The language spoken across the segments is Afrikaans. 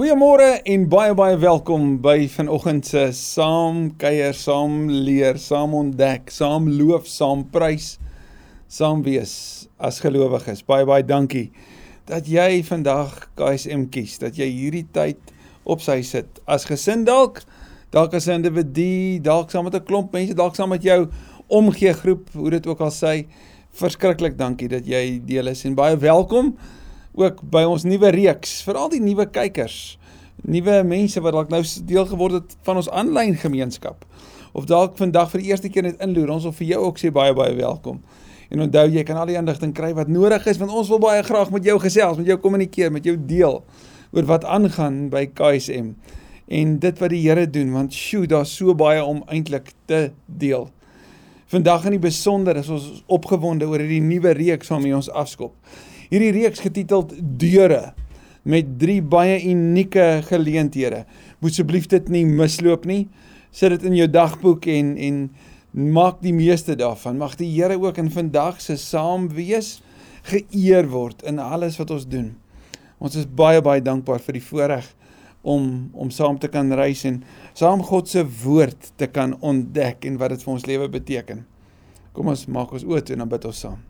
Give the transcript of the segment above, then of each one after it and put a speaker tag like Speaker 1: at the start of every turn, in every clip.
Speaker 1: Goeiemôre en baie baie welkom by vanoggend se saam kuier, saam leer, saam ontdek, saam loof, saam prys, saam wees as gelowiges. Baie baie dankie dat jy vandag KSM kies, dat jy hierdie tyd op sy sit as gesin dalk, dalk as 'n individu, dalk saam met 'n klomp mense, dalk saam met jou omgee groep, hoe dit ook al sê. Verskriklik dankie dat jy deel is en baie welkom ook by ons nuwe reeks vir al die nuwe kykers, nuwe mense wat dalk nou deel geword het van ons aanlyn gemeenskap. Of dalk vandag vir die eerste keer net inloer, ons wil vir jou ook sê baie baie welkom. En onthou jy kan al die inligting kry wat nodig is want ons wil baie graag met jou gesels, met jou kommunikeer, met jou deel oor wat aangaan by KSM en dit wat die Here doen want sjoe, daar's so baie om eintlik te deel. Vandag in die besonder is ons opgewonde oor hierdie nuwe reeks waarmee ons afskop. Hierdie reeks getiteld Deure met drie baie unieke geleenthede. Moet asseblief dit nie misloop nie. Sit dit in jou dagboek en en maak die meeste daarvan. Mag die Here ook in vandag se saam wees geëer word in alles wat ons doen. Ons is baie baie dankbaar vir die voorreg om om saam te kan reis en saam God se woord te kan ontdek en wat dit vir ons lewe beteken. Kom ons maak ons oë toe en dan bid ons saam.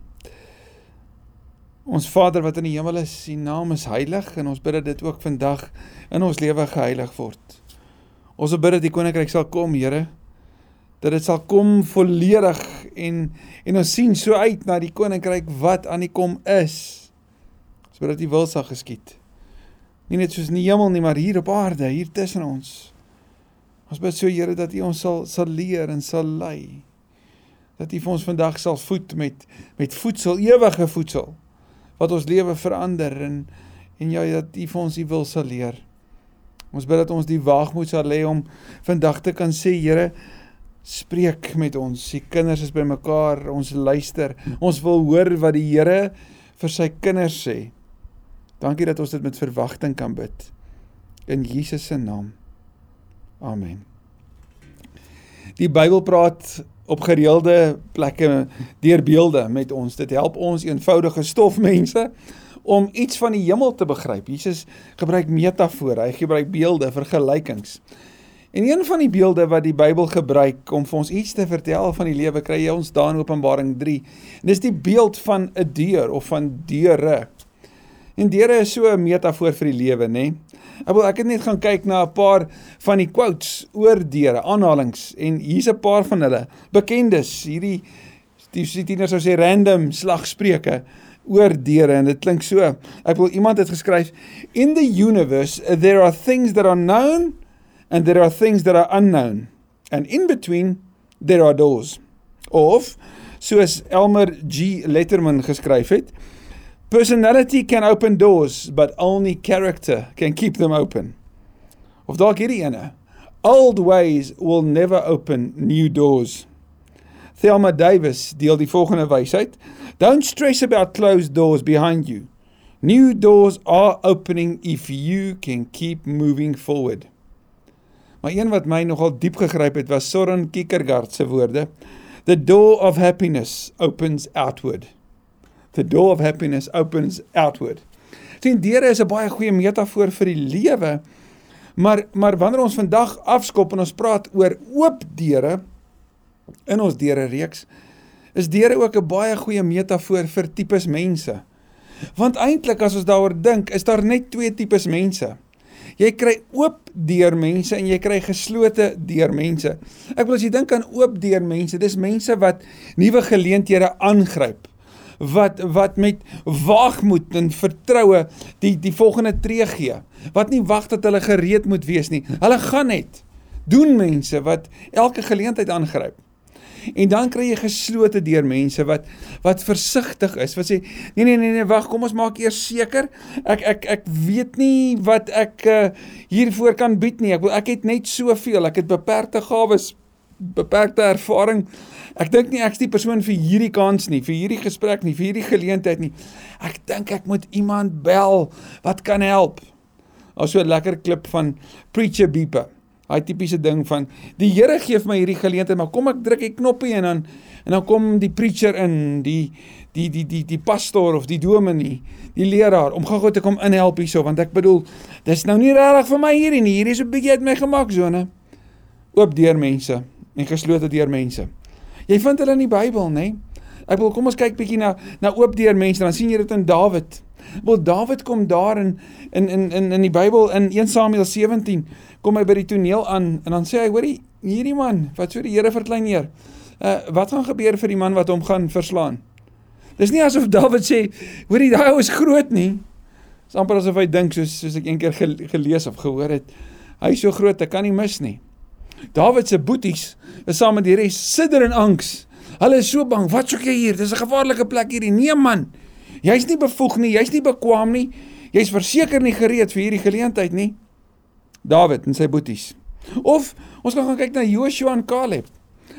Speaker 1: Ons Vader wat in die hemel is, U naam is heilig en ons bid dat dit ook vandag in ons lewe geheilig word. Ons bid dat die koninkryk sal kom, Here, dat dit sal kom volledig en en ons sien so uit na die koninkryk wat aan die kom is. Ons bid dat U wil sal geskied. Nie net soos in die hemel nie, maar hier op aarde, hier tussen ons. Ons bid so Here dat U ons sal sal leer en sal lei. Dat U vir ons vandag sal voed met met voedsel, ewige voedsel wat ons lewe verander en en ja dat U vir ons U wil sal leer. Ons bid dat ons die waagmoed sal hê om vandag te kan sê Here spreek met ons. Die kinders is bymekaar, ons luister. Ons wil hoor wat die Here vir sy kinders sê. Dankie dat ons dit met verwagting kan bid. In Jesus se naam. Amen. Die Bybel praat op gereelde plekke deur beelde met ons. Dit help ons eenvoudige stofmense om iets van die hemel te begryp. Jesus gebruik metafore, hy gebruik beelde, vergelykings. En een van die beelde wat die Bybel gebruik om vir ons iets te vertel van die lewe, kry jy ons daar in Openbaring 3. En dis die beeld van 'n deur of van deure. En deure is so 'n metafoor vir die lewe, nê? Nee? Ek wil ek het net gaan kyk na 'n paar van die quotes oor deure, aanhalings en hier's 'n paar van hulle. Bekendes, hierdie die tieners sou sê random slagspreuke oor deure en dit klink so. Ek wil iemand het geskryf in the universe there are things that are known and there are things that are unknown and in between there are doors. Of soos Elmer G Letterman geskryf het, Personality can open doors, but only character can keep them open. Of dalk hierdie ene. Old ways will never open new doors. Thelma Davis deel die volgende wysheid: Don't stress about closed doors behind you. New doors are opening if you can keep moving forward. Maar een wat my nogal diep gegryp het was Soren Kierkegaard se woorde: The door of happiness opens outward the door of happiness opens outward. Sien, deure is 'n baie goeie metafoor vir die lewe. Maar maar wanneer ons vandag afskop en ons praat oor oop deure in ons deure reeks, is deure ook 'n baie goeie metafoor vir tipes mense. Want eintlik as ons daaroor dink, is daar net twee tipes mense. Jy kry oop deur mense en jy kry geslote deur mense. Ek wil as jy dink aan oop deur mense, dis mense wat nuwe geleenthede aangryp wat wat met waagmoed en vertroue die die volgende tree gee. Wat nie wag dat hulle gereed moet wees nie. Hulle gaan net doen mense wat elke geleentheid aangryp. En dan kry jy geslote deur mense wat wat versigtig is. Wat sê nee nee nee nee wag, kom ons maak eers seker. Ek ek ek weet nie wat ek uh, hiervoor kan bied nie. Ek ek het net soveel. Ek het beperkte gawes, beperkte ervaring. Ek dink nie ek's die persoon vir hierdie kans nie, vir hierdie gesprek nie, vir hierdie geleentheid nie. Ek dink ek moet iemand bel wat kan help. Ons so 'n lekker klip van Preacher Beeper. Daai tipiese ding van die Here gee my hierdie geleentheid, maar kom ek druk die knoppie en dan En dan kom die preacher in, die die die die die pastoor of die dominee, die leraar om gou-gou te kom inhelp hierso want ek bedoel dis nou nie regtig vir my hierdie nie. Hierdie is 'n bietjie uit my gemaksone. Oop deur mense en geslote deur mense. Jy vind hulle in die Bybel? Nee? Ek wil kom ons kyk bietjie na na oop deur mense. Dan sien jy dit in Dawid. Wel Dawid kom daar in in in in in die Bybel in 1 Samuel 17 kom hy by die toneel aan en dan sê hy hoorie hierdie man wat so die Here verklein neer. Uh wat gaan gebeur vir die man wat hom gaan verslaan? Dis nie asof Dawid sê, hoorie, daai ou is groot nie. Dis amper asof hy dink soos soos ek eendag gelees of gehoor het. Hy is so groot, ek kan nie mis nie. Dawid se boeties is saam met die res sidder in angs. Hulle is so bang. Wat soek jy hier? Dis 'n gevaarlike plek hierdie. Nee man. Jy's nie bevoeg nie, jy's nie bekwam nie. Jy's verseker nie gereed vir hierdie geleentheid nie. Dawid en sy boeties. Of ons kan gaan kyk na Joshua en Caleb.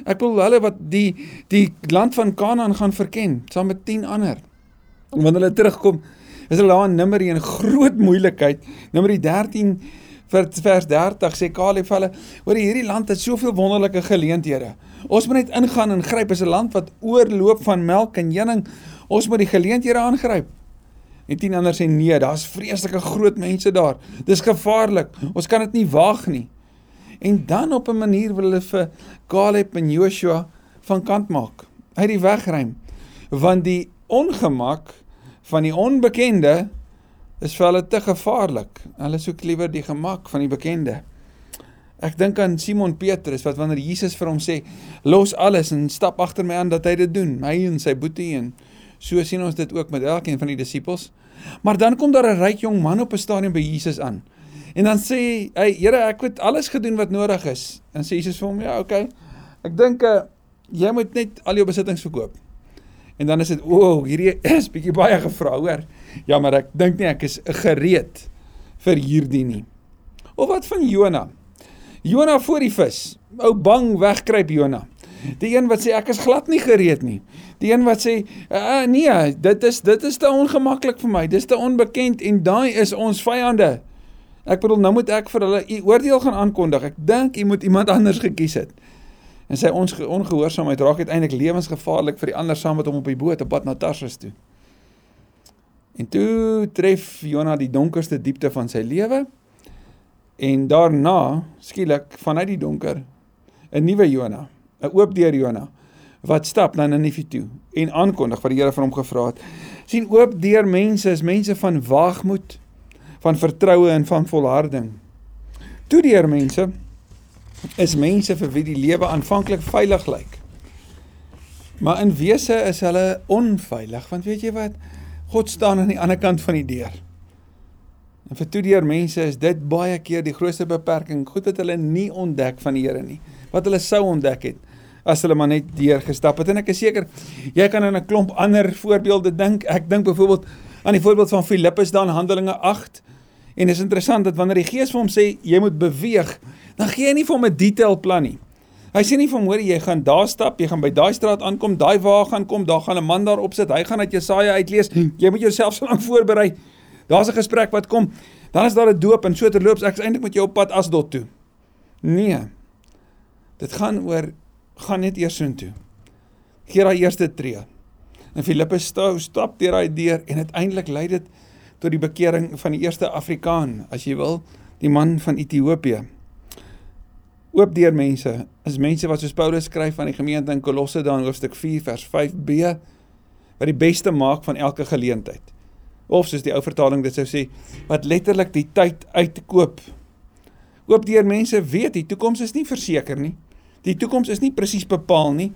Speaker 1: Ek wil hulle wat die die land van Kanaan gaan verken saam met 10 ander. En wanneer hulle terugkom, is hulle daar in Numeri in groot moeilikheid. Numeri 13 vir vers 30 sê Caleb vir hulle: "Hoor hierdie land het soveel wonderlike geleenthede. Ons moet net ingaan en gryp. Is 'n land wat oorloop van melk en honing. Ons moet die geleenthede aangryp." En 10 ander sê: "Nee, daar's vreeslike groot mense daar. Dis gevaarlik. Ons kan dit nie waag nie." En dan op 'n manier wil hulle vir Caleb en Joshua van kant maak. Uit die wegruim. Want die ongemak van die onbekende is vir hulle te gevaarlik. Hulle soek liewer die gemak van die bekende. Ek dink aan Simon Petrus wat wanneer Jesus vir hom sê, "Los alles en stap agter my aan," dat hy dit doen. Hy en sy boetie en so sien ons dit ook met elkeen van die disippels. Maar dan kom daar 'n ryk jong man op 'n stadium by Jesus aan. En dan sê hy, Here, ek het alles gedoen wat nodig is. En sê Jesus vir hom, ja, okay. Ek dink uh, jy moet net al jou besittings verkoop. En dan is dit, o, oh, hierdie is bietjie baie gevra, hoor. Ja, maar ek dink nie ek is gereed vir hierdie nie. Of wat van Jona? Jona voor die vis. Ou bang wegkruip Jona. Die een wat sê ek is glad nie gereed nie. Die een wat sê uh, nee, dit is dit is te ongemaklik vir my. Dis te onbekend en daai is ons vyande. Ek bedoel nou moet ek vir hulle u oordeel gaan aankondig. Ek dink u moet iemand anders gekies het. En sy ons ongehoorsaamheid raak uiteindelik lewensgevaarlik vir die ander saam met hom op die boot op pad na Tarsus toe. En toe tref Jonah die donkerste diepte van sy lewe. En daarna, skielik vanuit die donker, 'n nuwe Jonah, 'n oop deur Jonah wat stap na Ninive toe en aankondig wat die Here van hom gevra het. sien oop deur mense is mense van waagmoed, van vertroue en van volharding. Toe deur mense is mense vir wie die lewe aanvanklik veilig lyk. Maar in wese is hulle onveilig want weet jy wat God staan aan die ander kant van die deur. En vir toe deur mense is dit baie keer die grootste beperking, goed wat hulle nie ontdek van die Here nie, wat hulle sou ontdek het as hulle maar net deur gestap het. En ek is seker jy kan aan 'n klomp ander voorbeelde dink. Ek dink byvoorbeeld aan die voorbeeld van Filippus dan Handelinge 8 En is interessant dat wanneer die Gees vir hom sê jy moet beweeg, dan gee hy nie vir hom 'n detail plan nie. Hy sê nie hom hoor jy gaan daar stap, jy gaan by daai straat aankom, daai wa gaan kom, daar gaan 'n man daar opsit, hy gaan uit Jesaja uitlees. Jy moet jouself so lank voorberei. Daar's 'n gesprek wat kom. Dan is daar 'n doop en so terloops ek is eintlik met jou op pad Asdod toe. Nee. Dit gaan oor gaan net eers soontoe. Gee daai eerste tree. En Filippus stap deur daai deur en uiteindelik lei dit tot die bekering van die eerste Afrikaan, as jy wil, die man van Ethiopië. Oop deur mense, is mense wat soos Paulus skryf aan die gemeente in Kolosse dan hoofstuk 4 vers 5b wat die beste maak van elke geleentheid. Of soos die ou vertaling dit sou sê, wat letterlik die tyd uitkoop. Oop deur mense weet die toekoms is nie verseker nie. Die toekoms is nie presies bepaal nie.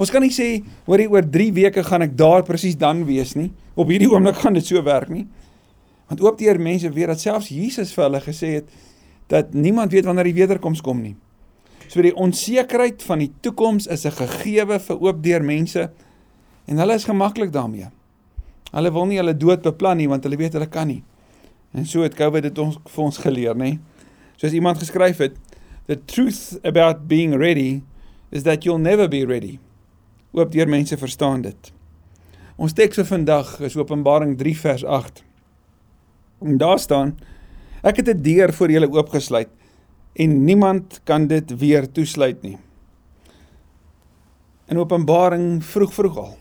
Speaker 1: Ons kan nie sê oor die oor 3 weke gaan ek daar presies dan wees nie. Op hierdie oomblik gaan dit so werk nie. Want oop deur mense weet dat selfs Jesus vir hulle gesê het dat niemand weet wanneer die wederkoms kom nie. So die onsekerheid van die toekoms is 'n gegewe vir oop deur mense en hulle is gemaklik daarmee. Hulle wil nie hulle dood beplan nie want hulle weet hulle kan nie. En so het COVID dit ons vir ons geleer, nê. Soos iemand geskryf het, the truth about being ready is that you'll never be ready. Oop deur mense verstaan dit. Ons teks vir vandag is Openbaring 3 vers 8. En daar staan: Ek het 'n deur vir julle oopgesluit en niemand kan dit weer toesluit nie. in Openbaring vroeg vroeg al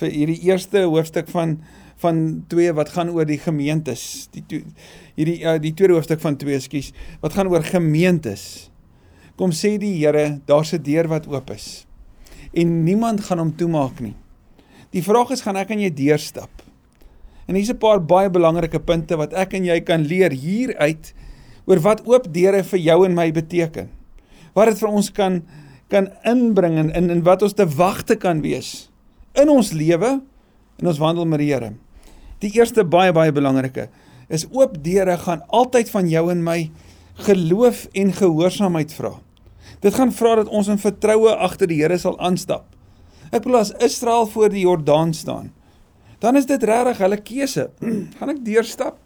Speaker 1: vir hierdie eerste hoofstuk van van 2 wat gaan oor die gemeentes. Die hierdie uh, die tweede hoofstuk van 2, skus, wat gaan oor gemeentes. Kom sê die Here, daar's 'n deur wat oop is. En niemand gaan hom toemaak nie. Die vraag is gaan ek aan jy deurstap? En hier's 'n paar baie belangrike punte wat ek en jy kan leer hieruit oor wat oop deure vir jou en my beteken. Wat dit vir ons kan kan inbring en in in wat ons te wagte kan wees in ons lewe en ons wandel met die Here. Die eerste baie baie belangrike is oop deure gaan altyd van jou en my geloof en gehoorsaamheid vra. Dit gaan vra dat ons in vertroue agter die Here sal aanstap. Ek bedoel as Israel voor die Jordaan staan, dan is dit regtig hulle keuse. gaan ek deurstap?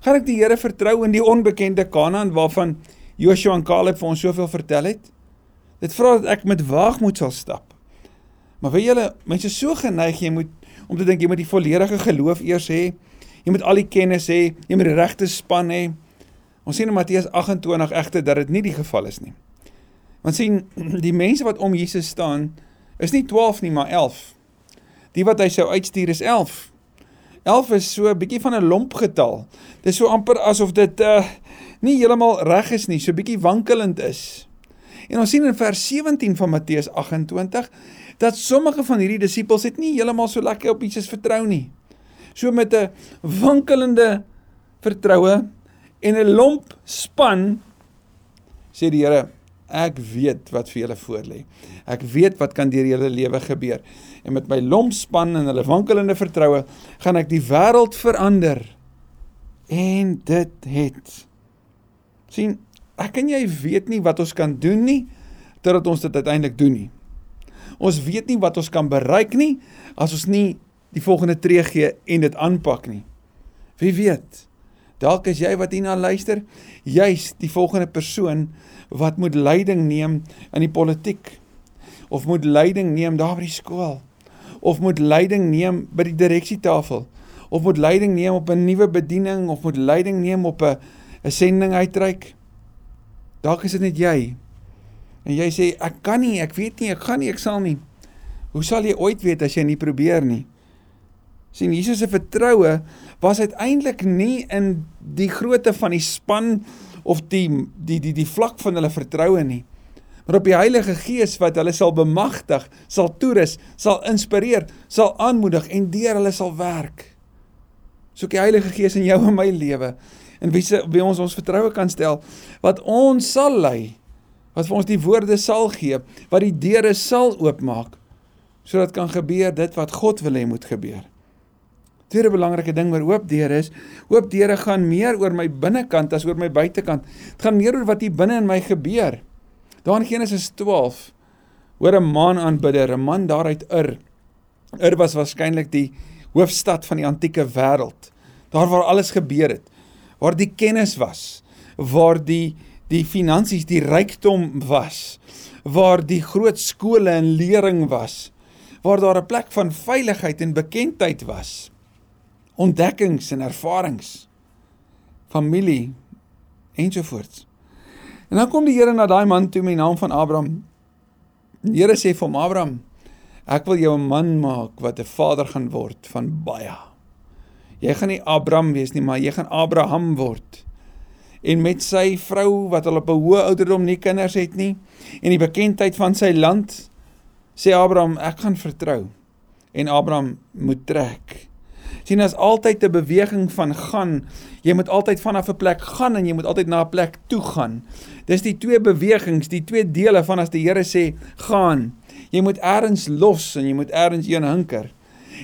Speaker 1: Gaan ek die Here vertrou in die onbekende Kanaan waarvan Joshua en Caleb vir ons soveel vertel het? Dit vra dat ek met waagmoed sal stap. Maar vir julle mense so geneig jy moet om te dink jy moet die volledige geloof eers hê. Jy moet al die kennis hê, jy moet die regte span hê. Ons sien in Matteus 28 egter dat dit nie die geval is nie. Want sien die mense wat om Jesus staan is nie 12 nie, maar 11. Die wat hy sou uitstuur is 11. 11 is so 'n bietjie van 'n lomp getal. Dit is so amper asof dit uh nie heeltemal reg is nie, so bietjie wankelend is. En ons sien in vers 17 van Matteus 28 dat sommige van hierdie disippels het nie heeltemal so lekker op Jesus vertrou nie. So met 'n wankelende vertroue en 'n lomp span sê die Here, ek weet wat vir julle voorlê. Ek weet wat kan deur julle lewe gebeur. En met my lomp span en hulle wankelende vertroue gaan ek die wêreld verander. En dit het sien ek en jy weet nie wat ons kan doen nie totdat ons dit uiteindelik doen nie. Ons weet nie wat ons kan bereik nie as ons nie die volgende tree gee en dit aanpak nie. Wie weet? Dalk is jy wat hierna luister, jy's die volgende persoon wat moet leiding neem in die politiek of moet leiding neem daar by die skool of moet leiding neem by die direksietafel of moet leiding neem op 'n nuwe bediening of moet leiding neem op 'n 'n sending uitreik. Dalk is dit net jy En jy sê ek kan nie, ek weet nie, ek gaan nie, ek sal nie. Hoe sal jy ooit weet as jy nie probeer nie? sien Jesus se vertroue was uiteindelik nie in die grootte van die span of die die die die vlak van hulle vertroue nie maar op die Heilige Gees wat hulle sal bemagtig, sal toerus, sal inspireer, sal aanmoedig en deur hulle sal werk. Soek die Heilige Gees in jou en my lewe en wie se wie ons ons vertroue kan stel wat ons sal lei wat vir ons die woorde sal gee, wat die deure sal oopmaak, sodat kan gebeur dit wat God wil hê moet gebeur. Tweede belangrike ding oor oop deure is, oop deure gaan meer oor my binnekant as oor my buitekant. Dit gaan meer oor wat hier binne in my gebeur. Daar in Genesis 12 hoor 'n maanaanbidder, 'n man daar uit Ur. Ur was waarskynlik die hoofstad van die antieke wêreld. Daar waar alles gebeur het, waar die kennis was, waar die die finansies, die rykdom was, waar die groot skole en lering was, waar daar 'n plek van veiligheid en bekendheid was, ontdekkings en ervarings, familie ensovoorts. En dan kom die Here na daai man toe met die naam van Abraham. Die Here sê vir hom Abraham, ek wil jou 'n man maak wat 'n vader gaan word van baie. Jy gaan nie Abraham wees nie, maar jy gaan Abraham word en met sy vrou wat al op 'n hoë ouderdom nie kinders het nie en die bekendheid van sy land sê Abraham ek gaan vertrou en Abraham moet trek sien as altyd 'n beweging van gaan. Jy moet altyd vanaf 'n plek gaan en jy moet altyd na 'n plek toe gaan. Dis die twee bewegings die twee dele van as die Here sê gaan. Jy moet eers los en jy moet eers een hinker.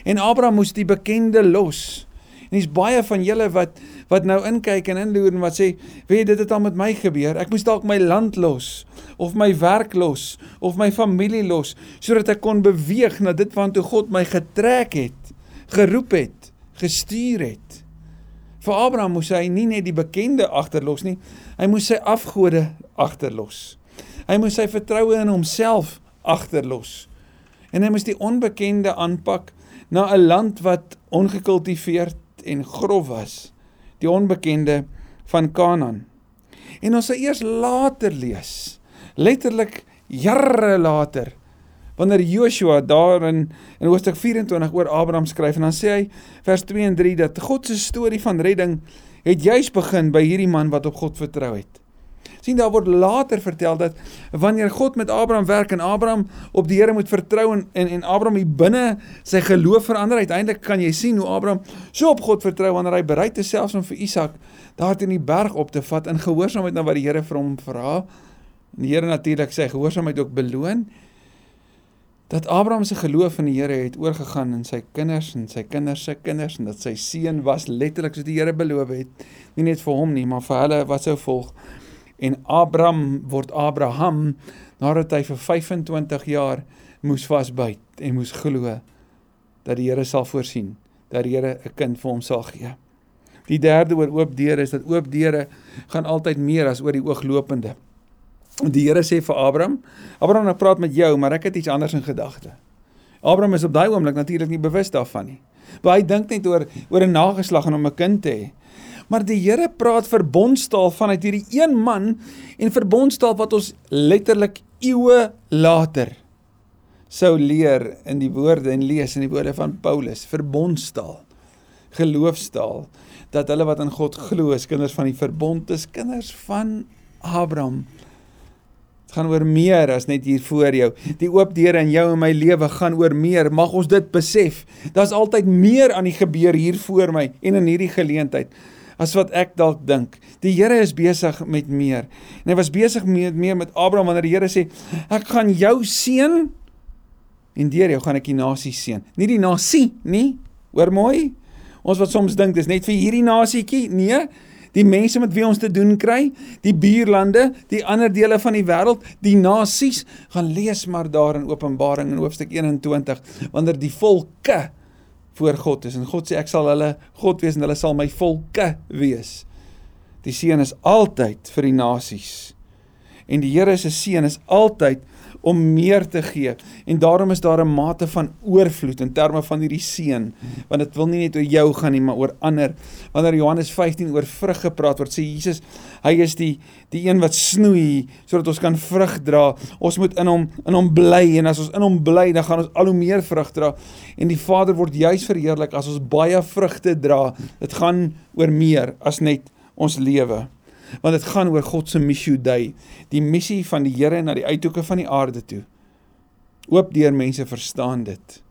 Speaker 1: En Abraham moes die bekende los. En dis baie van julle wat wat nou inkyk en inloer en wat sê, "Weet dit het al met my gebeur. Ek moes dalk my land los of my werk los of my familie los sodat ek kon beweeg na dit waartoe God my getrek het, geroep het, gestuur het." Vir Abraham moes hy nie net die bekende agterlos nie, hy moes sy afgode agterlos. Hy moes sy vertroue in homself agterlos. En hy moes die onbekende aanpak na 'n land wat ongekultiveerd en grof was, die onbekende van Kanaan. En ons sal eers later lees, letterlik jare later, Wanneer Joshua daar in in hoofstuk 24 oor Abraham skryf en dan sê hy vers 2 en 3 dat God se storie van redding het juis begin by hierdie man wat op God vertrou het sien daar word later vertel dat wanneer God met Abraham werk en Abraham op die Here moet vertrou en en, en Abraham hier binne sy geloof verander uiteindelik kan jy sien hoe Abraham so op God vertrou wanneer hy bereid is selfs om vir Isak daar teen die berg op te vat in gehoorsaamheid na wat die Here vir hom vra. En die Here natuurlik sê gehoorsaamheid ook beloon dat Abraham se geloof in die Here het oorgegaan in sy kinders en sy kinders se kinders en dat sy seun was letterlik soos die Here beloof het nie net vir hom nie maar vir hulle wat sou volg en Abraham word Abraham nadat hy vir 25 jaar moes vasbyt en moes glo dat die Here sal voorsien, dat die Here 'n kind vir hom sal gee. Die derde oor oop deure is dat oop deure gaan altyd meer as oor die ooglopende. Die Here sê vir Abraham, Abraham, ek praat met jou, maar ek het iets anders in gedagte. Abraham is op daai oomblik natuurlik nie bewus daarvan nie. Maar hy dink net oor oor 'n nageslag en om 'n kind te hê maar die Here praat verbondstaal vanuit hierdie een man en verbondstaal wat ons letterlik eeue later sou leer in die woorde en lees in die woorde van Paulus verbondstaal geloofstaal dat hulle wat in God glo is kinders van die verbond is kinders van Abraham Dit gaan oor meer as net hier voor jou. Die oop deure in jou en my lewe gaan oor meer. Mag ons dit besef. Daar's altyd meer aan die gebeur hier voor my en in hierdie geleentheid as wat ek dalk dink. Die Here is besig met meer. En hy was besig met meer met Abraham wanneer die Here sê, ek gaan jou seën en deur jou gaan ek die nasie seën. Nie die nasie nie. Hoor mooi. Ons wat soms dink dis net vir hierdie nasietjie. Nee. Die mense met wie ons te doen kry, die buurlande, die ander dele van die wêreld, die nasies, gaan lees maar daar in Openbaring in hoofstuk 21 wanneer die volke voor God is en God sê ek sal hulle God wees en hulle sal my volke wees. Die seën is altyd vir die nasies. En die Here se seën is altyd om meer te gee. En daarom is daar 'n mate van oorvloed in terme van hierdie seën, want dit wil nie net oor jou gaan nie, maar oor ander. Wanneer Johannes 15 oor vrug gepraat word, sê Jesus, hy is die die een wat snoei sodat ons kan vrug dra. Ons moet in hom in hom bly en as ons in hom bly, dan gaan ons al hoe meer vrug dra. En die Vader word juis verheerlik as ons baie vrugte dra. Dit gaan oor meer as net ons lewe want dit gaan oor God se missie day, die missie van die Here na die uithoeke van die aarde toe. Oop deur mense verstaan dit.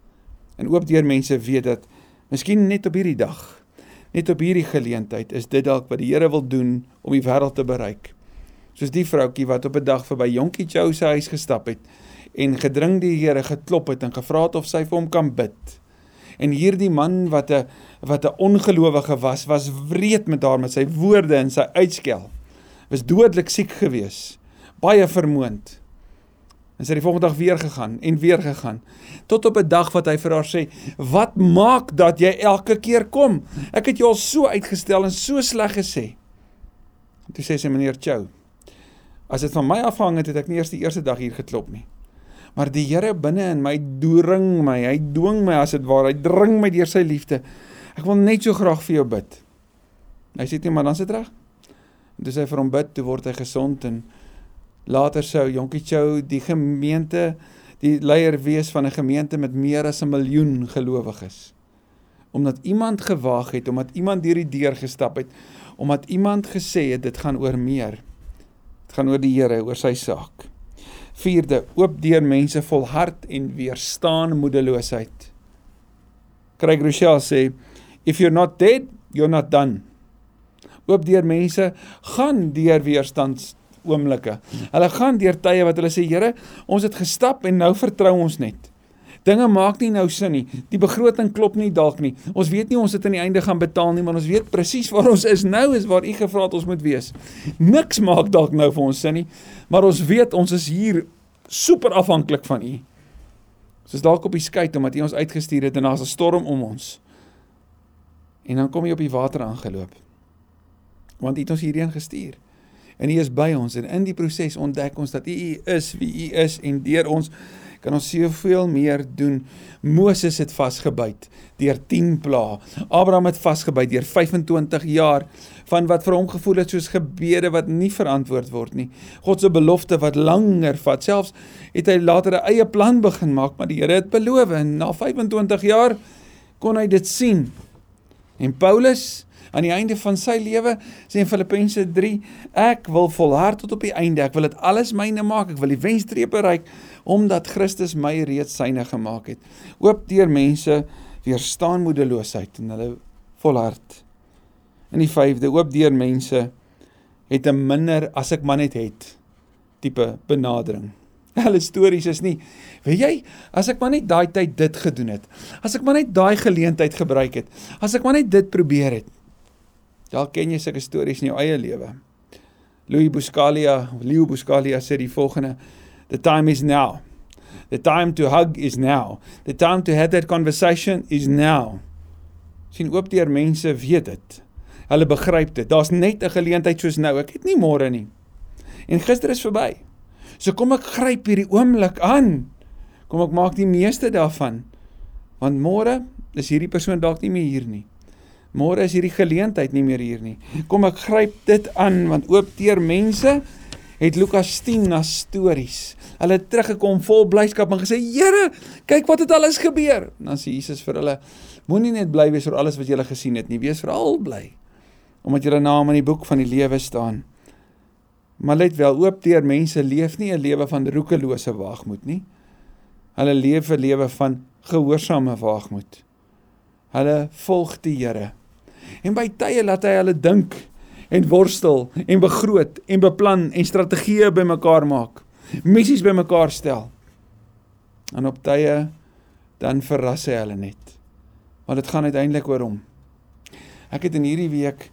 Speaker 1: En oop deur mense weet dat miskien net op hierdie dag, net op hierdie geleentheid is dit dalk wat die Here wil doen om die wêreld te bereik. Soos die vroutjie wat op 'n dag verby Jonkie Jou se huis gestap het en gedring die Here geklop het en gevra het of sy vir hom kan bid. En hierdie man wat 'n wat 'n ongelowige was, was wreed met haar met sy woorde en sy uitskel. Was dodelik siek gewees, baie vermoond. En sy het die volgende dag weer gegaan en weer gegaan. Tot op 'n dag wat hy vir haar sê: "Wat maak dat jy elke keer kom? Ek het jou al so uitgestel en so sleg gesê." En toe sê sy meneer Chou: "As dit van my afhang het, het ek nie eers die eerste dag hier geklop nie." Maar die Here binne in my dring my, hy dwing my as dit ware, hy dring my deur sy liefde. Ek wil net so graag vir jou bid. Hy sê net maar dan sit reg. En dis hy vir hom bid, toe word hy gesond en later sou Jonkie Chou die gemeente die leier wees van 'n gemeente met meer as 'n miljoen gelowiges. Omdat iemand gewaag het, omdat iemand deur die deur gestap het, omdat iemand gesê het dit gaan oor meer. Dit gaan oor die Here, oor sy saak. Vierde, oop deur mense vol hart en weerstaan moedeloosheid. Craig Rochelle sê, if you're not dead, you're not done. Oop deur mense gaan deur weerstands oomblikke. Hulle gaan deur tye wat hulle sê, Here, ons het gestap en nou vertrou ons net. Dinge maak nie nou sin nie. Die begroting klop nie dalk nie. Ons weet nie ons het aan die einde gaan betaal nie, maar ons weet presies waar ons is nou is waar U gevra het ons moet wees. Niks maak dalk nou vir ons sin nie, maar ons weet ons is hier super afhanklik van U. Ons is dalk op die skei omdat U ons uitgestuur het en daar's 'n storm om ons. En dan kom jy op die water aangeloop. Want U het ons hierheen gestuur. En U is by ons en in die proses ontdek ons dat U is wie U is en deur ons kan ons soveel meer doen. Moses het vasgebyt deur 10 plaae. Abraham het vasgebyt deur 25 jaar van wat vir hom gevoel het soos gebede wat nie verantwoord word nie. God se belofte wat langer vat. Selfs het hy later 'n eie plan begin maak, maar die Here het beloof en na 25 jaar kon hy dit sien. En Paulus aan die einde van sy lewe sê in Filippense 3 ek wil volhard tot op die einde ek wil dit alles myne maak ek wil die wenstreep bereik omdat Christus my reeds syne gemaak het oop deur mense weerstaan moedeloosheid en hulle volhard in die 5de oop deur mense het 'n minder as ek maar net het tipe benadering Hulle stories is nie. Weet jy, as ek maar net daai tyd dit gedoen het. As ek maar net daai geleentheid gebruik het. As ek maar net dit probeer het. Dalk ken jy sulke stories in jou eie lewe. Louis Buscalia, Leo Buscalia sê die volgende: The time is now. The time to hug is now. The time to have that conversation is now. sien oop deur mense weet dit. Hulle begryp dit. Daar's net 'n geleentheid soos nou. Ek het nie môre nie. En gister is verby. So kom ek gryp hierdie oomblik aan. Kom ek maak die meeste daarvan. Want môre is hierdie persoon dalk nie meer hier nie. Môre is hierdie geleentheid nie meer hier nie. Kom ek gryp dit aan want oop teer mense het Lukas 10 na stories. Hulle het teruggekom vol blydskap en gesê: "Here, kyk wat het alles gebeur." Dan sê Jesus vir hulle: "Moenie net bly wees oor alles wat julle gesien het nie, wees veral bly omdat julle naam in die boek van die lewe staan." Maar let wel, oop teer mense leef nie 'n lewe van roekelose waagmoed nie. Hulle leef 'n lewe van gehoorsame waagmoed. Hulle volg die Here. En by tye laat hy hulle dink en worstel en begroot en beplan en strategieë bymekaar maak. Missies bymekaar stel. En op tye dan verras hy hulle net. Want dit gaan uiteindelik oor hom. Ek het in hierdie week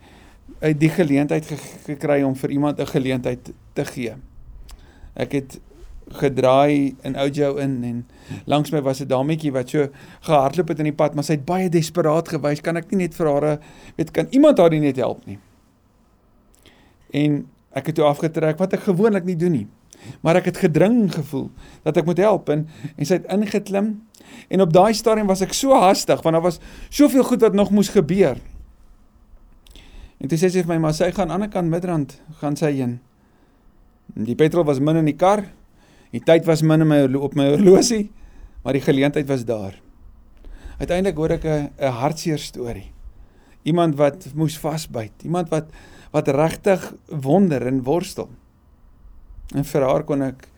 Speaker 1: uit die geleentheid gekry om vir iemand 'n geleentheid te gee. Ek het gedraai in Ojo in en langs my was 'n dametjie wat so gehardloop het in die pad, maar sy het baie desperaat gewys. Kan ek nie net vir haar weet kan iemand haar net help nie? En ek het toe afgetrek wat ek gewoonlik nie doen nie. Maar ek het gedring gevoel dat ek moet help en en sy het ingeklim en op daai stadium was ek so hastig want daar was soveel goed wat nog moes gebeur. En toe sê sy vir my maar sy gaan aan die ander kant Midrand gaan sy heen. Die petrol was min in die kar Die tyd was min my op my horlosie, maar die geleentheid was daar. Uiteindelik hoor ek 'n 'n hartseer storie. Iemand wat moes vasbyt, iemand wat wat regtig wonder en worstel. En vir haar kon ek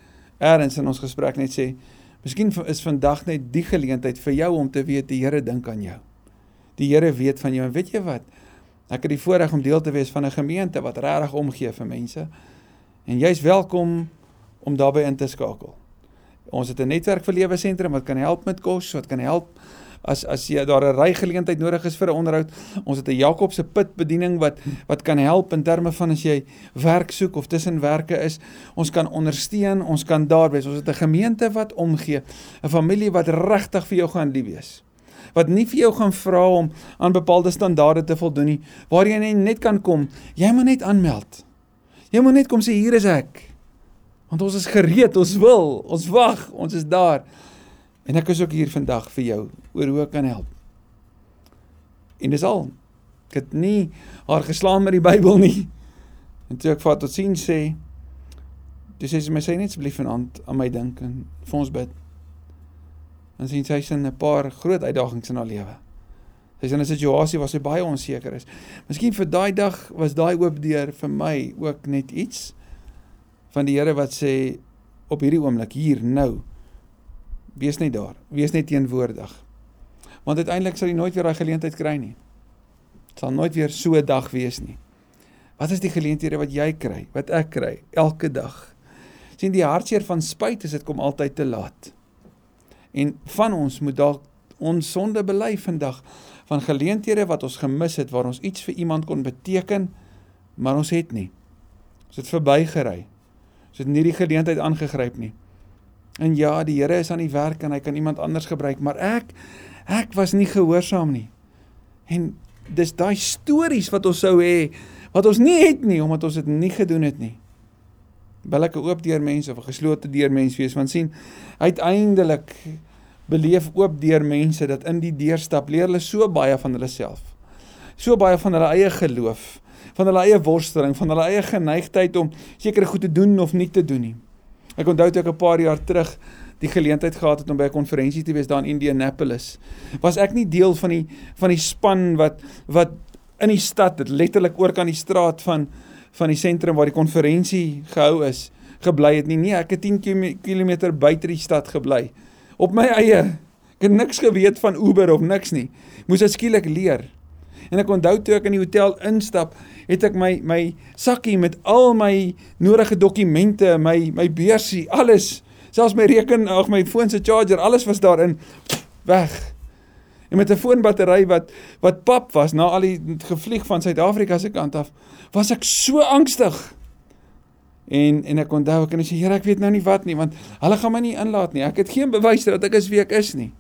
Speaker 1: eers in ons gesprek net sê, miskien is vandag net die geleentheid vir jou om te weet die Here dink aan jou. Die Here weet van jou en weet jy wat? Ek het die voorreg om deel te wees van 'n gemeente wat regtig omgee vir mense. En jy's welkom om daarbey in te skakel. Ons het 'n netwerk vir lewe sentrum wat kan help met kos, wat kan help as as jy daar 'n ry geleentheid nodig is vir 'n onderhoud. Ons het 'n Jakob se put bediening wat wat kan help in terme van as jy werk soek of tussen werke is. Ons kan ondersteun, ons kan daar wees. Ons het 'n gemeente wat omgee, 'n familie wat regtig vir jou gaan lief wees wat nie vir jou gaan vra om aan bepaalde standaarde te voldoen nie, waar jy net kan kom. Jy moet net aanmeld. Jy moet net kom sê hier is ek. Want ons is gereed, ons wil, ons wag, ons is daar. En ek is ook hier vandag vir jou oor hoe ek kan help. En dis al. Ek het nie haar geslaan met die Bybel nie. En toe ek vir tot sien sê, dis sê sy my sê net asseblief vanaand aan my dink en vir ons bid. En sien sy sien 'n paar groot uitdagings in haar lewe. Sy is in 'n situasie waar sy baie onseker is. Miskien vir daai dag was daai oop deur vir my ook net iets van die Here wat sê op hierdie oomblik hier nou wees net daar, wees net teenwoordig. Want uiteindelik sal jy nooit weer daai geleentheid kry nie. Dit sal nooit weer so 'n dag wees nie. Wat is die geleenthede wat jy kry, wat ek kry elke dag? sien die hartseer van spyt is dit kom altyd te laat. En van ons moet dalk ons sonde bely vandag van geleenthede wat ons gemis het waar ons iets vir iemand kon beteken, maar ons het nie. Ons het verbygery. Ons het nie die geleentheid aangegryp nie. En ja, die Here is aan die werk en hy kan iemand anders gebruik, maar ek ek was nie gehoorsaam nie. En dis daai stories wat ons sou hê wat ons nie het nie omdat ons dit nie gedoen het nie. Wil ek 'n oop deur mens of 'n geslote deur mens wees? Want sien, uiteindelik beleef oop deur mense dat in die deurstap leer hulle so baie van hulle self. So baie van hulle eie geloof, van hulle eie worsteling, van hulle eie geneigtheid om sekere goed te doen of nie te doen nie. Ek onthou toe ek 'n paar jaar terug die geleentheid gehad het om by 'n konferensie te wees daar in Indianapolis. Was ek nie deel van die van die span wat wat in die stad, dit letterlik oor kan die straat van van die sentrum waar die konferensie gehou is, gebly het nie. Nee, ek het 10 km buite die stad gebly op my eie. Ek het niks geweet van Uber of niks nie. Moes ek skielik leer. En ek onthou toe ek in die hotel instap, het ek my my sakkie met al my nodige dokumente, my my beursie, alles, selfs my reken, ag my foon se charger, alles was daarin weg. En met 'n foonbattery wat wat pap was na al die gevlieg van Suid-Afrika se kant af, was ek so angstig. En en ek onthou ek en ek sê Here ek weet nou nie wat nie want hulle gaan my nie inlaat nie. Ek het geen bewys dat ek is wie ek is nie.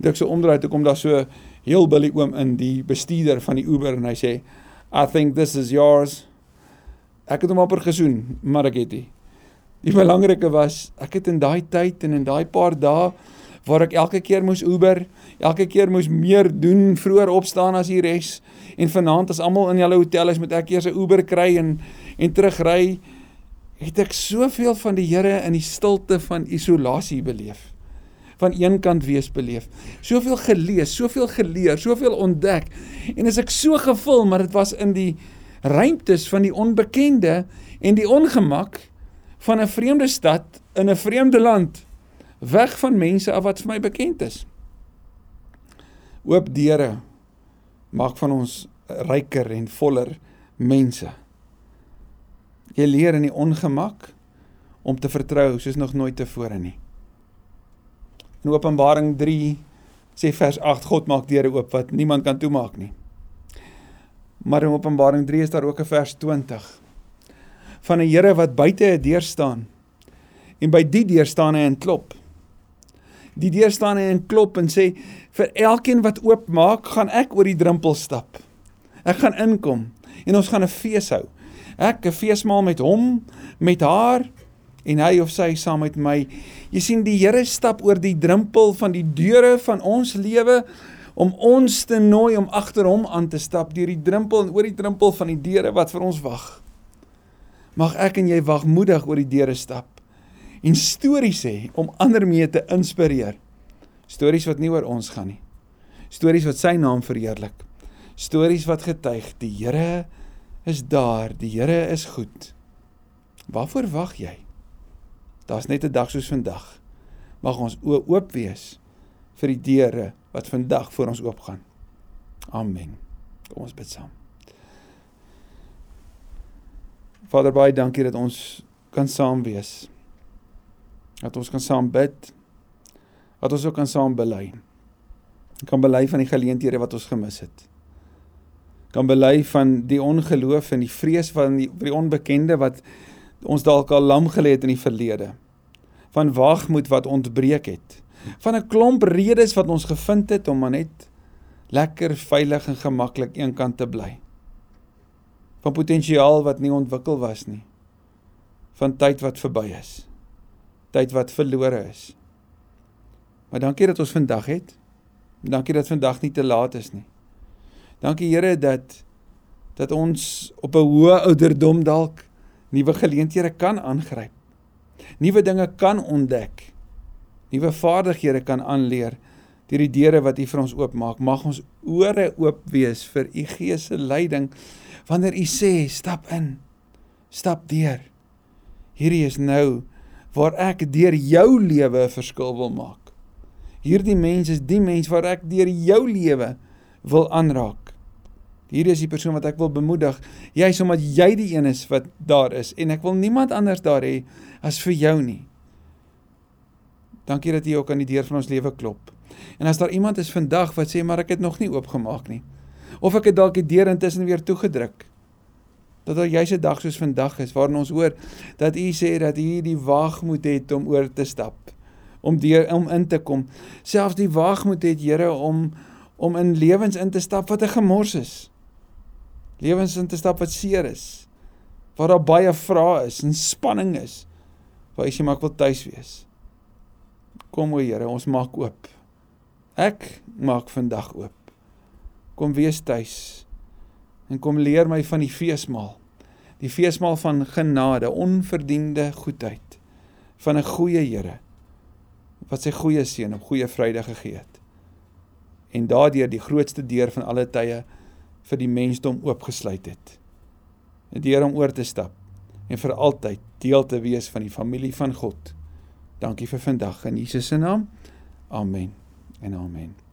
Speaker 1: En ek so omdraai toe kom daar so heel billy oom in die bestuurder van die Uber en hy sê I think this is yours. Ek het hom amper gesoen, maar ek het nie. Die belangrike was ek het in daai tyd en in daai paar dae waar ek elke keer moes Uber, elke keer moes meer doen, vroeër opstaan as die res en vanaand as almal in julle hotel is moet ek eers 'n Uber kry en en terugry het ek soveel van die Here in die stilte van isolasie beleef. Van een kant wees beleef. Soveel gelees, soveel geleer, soveel ontdek. En as ek so gevul, maar dit was in die ruimtes van die onbekende en die ongemak van 'n vreemde stad in 'n vreemde land, weg van mense af wat vir my bekend is. Oop deure maak van ons ryker en voller mense. Jy leer in die ongemak om te vertrou soos nog nooit tevore nie. In Openbaring 3 sê vers 8 God maak deure oop wat niemand kan toemaak nie. Maar in Openbaring 3 is daar ook 'n vers 20 van 'n Here wat buite 'n deur staan. En by die deur staan hy en klop. Die deur staan hy en klop en sê vir elkeen wat oopmaak, gaan ek oor die drempel stap. Ek gaan inkom en ons gaan 'n fees hou ek 'n feesmaal met hom, met haar en hy of sy saam met my. Jy sien die Here stap oor die drempel van die deure van ons lewe om ons te nooi om agter hom aan te stap deur die drempel en oor die drempel van die deure wat vir ons wag. Mag ek en jy wagmoedig oor die deure stap en stories sê om ander mee te inspireer. Stories wat nie oor ons gaan nie. Stories wat sy naam verheerlik. Stories wat getuig die Here is daar, die Here is goed. Waarvoor wag jy? Daar's net 'n dag soos vandag. Mag ons oop wees vir die deure wat vandag voor ons oopgaan. Amen. Kom ons bid saam. Vader baie dankie dat ons kan saam wees. Dat ons kan saam bid. Dat ons ook kan saam bely. Kan bely van die geleenthede wat ons gemis het kan bely van die ongeloof en die vrees van die, die onbekende wat ons dalk al lam gelê het in die verlede. Van wagmoed wat ontbreek het. Van 'n klomp redes wat ons gevind het om maar net lekker veilig en gemaklik eenkant te bly. Van potensiaal wat nie ontwikkel was nie. Van tyd wat verby is. Tyd wat verlore is. Maar dankie dat ons vandag het. Dankie dat vandag nie te laat is nie. Dankie Here dat dat ons op 'n hoë ouderdom dalk nuwe geleenthede kan aangryp. Nuwe dinge kan ontdek. Nuwe vaardighede kan aanleer deur die deure wat U vir ons oopmaak. Mag ons ore oop wees vir U Gees se leiding wanneer U sê stap in. Stap deur. Hierdie is nou waar ek deur jou lewe 'n verskil wil maak. Hierdie mens is die mens waar ek deur jou lewe wil aanraak. Hier is die persoon wat ek wil bemoedig, juis omdat jy die een is wat daar is en ek wil niemand anders daar hê as vir jou nie. Dankie dat jy ook aan die deur van ons lewe klop. En as daar iemand is vandag wat sê maar ek het nog nie oopgemaak nie of ek het dalk die deur intussen weer toegedruk. Dat daar juis 'n dag soos vandag is waarin ons hoor dat u sê dat u die waagmoed het om oor te stap, om deur om in te kom. Selfs die waagmoed het Here om om in lewens in te stap wat 'n gemors is lewens in te stap wat seer is. waar daar baie vrae is en spanning is. Waar jy sê maar ek wil tuis wees. Kom o Here, ons maak oop. Ek maak vandag oop. Kom wees tuis. En kom leer my van die feesmaal. Die feesmaal van genade, onverdiende goedheid van 'n goeie Here wat sy goeie seun op goeie Vrydag gegee het. En daardeur die grootste deur van alle tye vir die mensdom oopgesluit het. 'n Deur om oor te stap en vir altyd deel te wees van die familie van God. Dankie vir vandag in Jesus se naam. Amen en amen.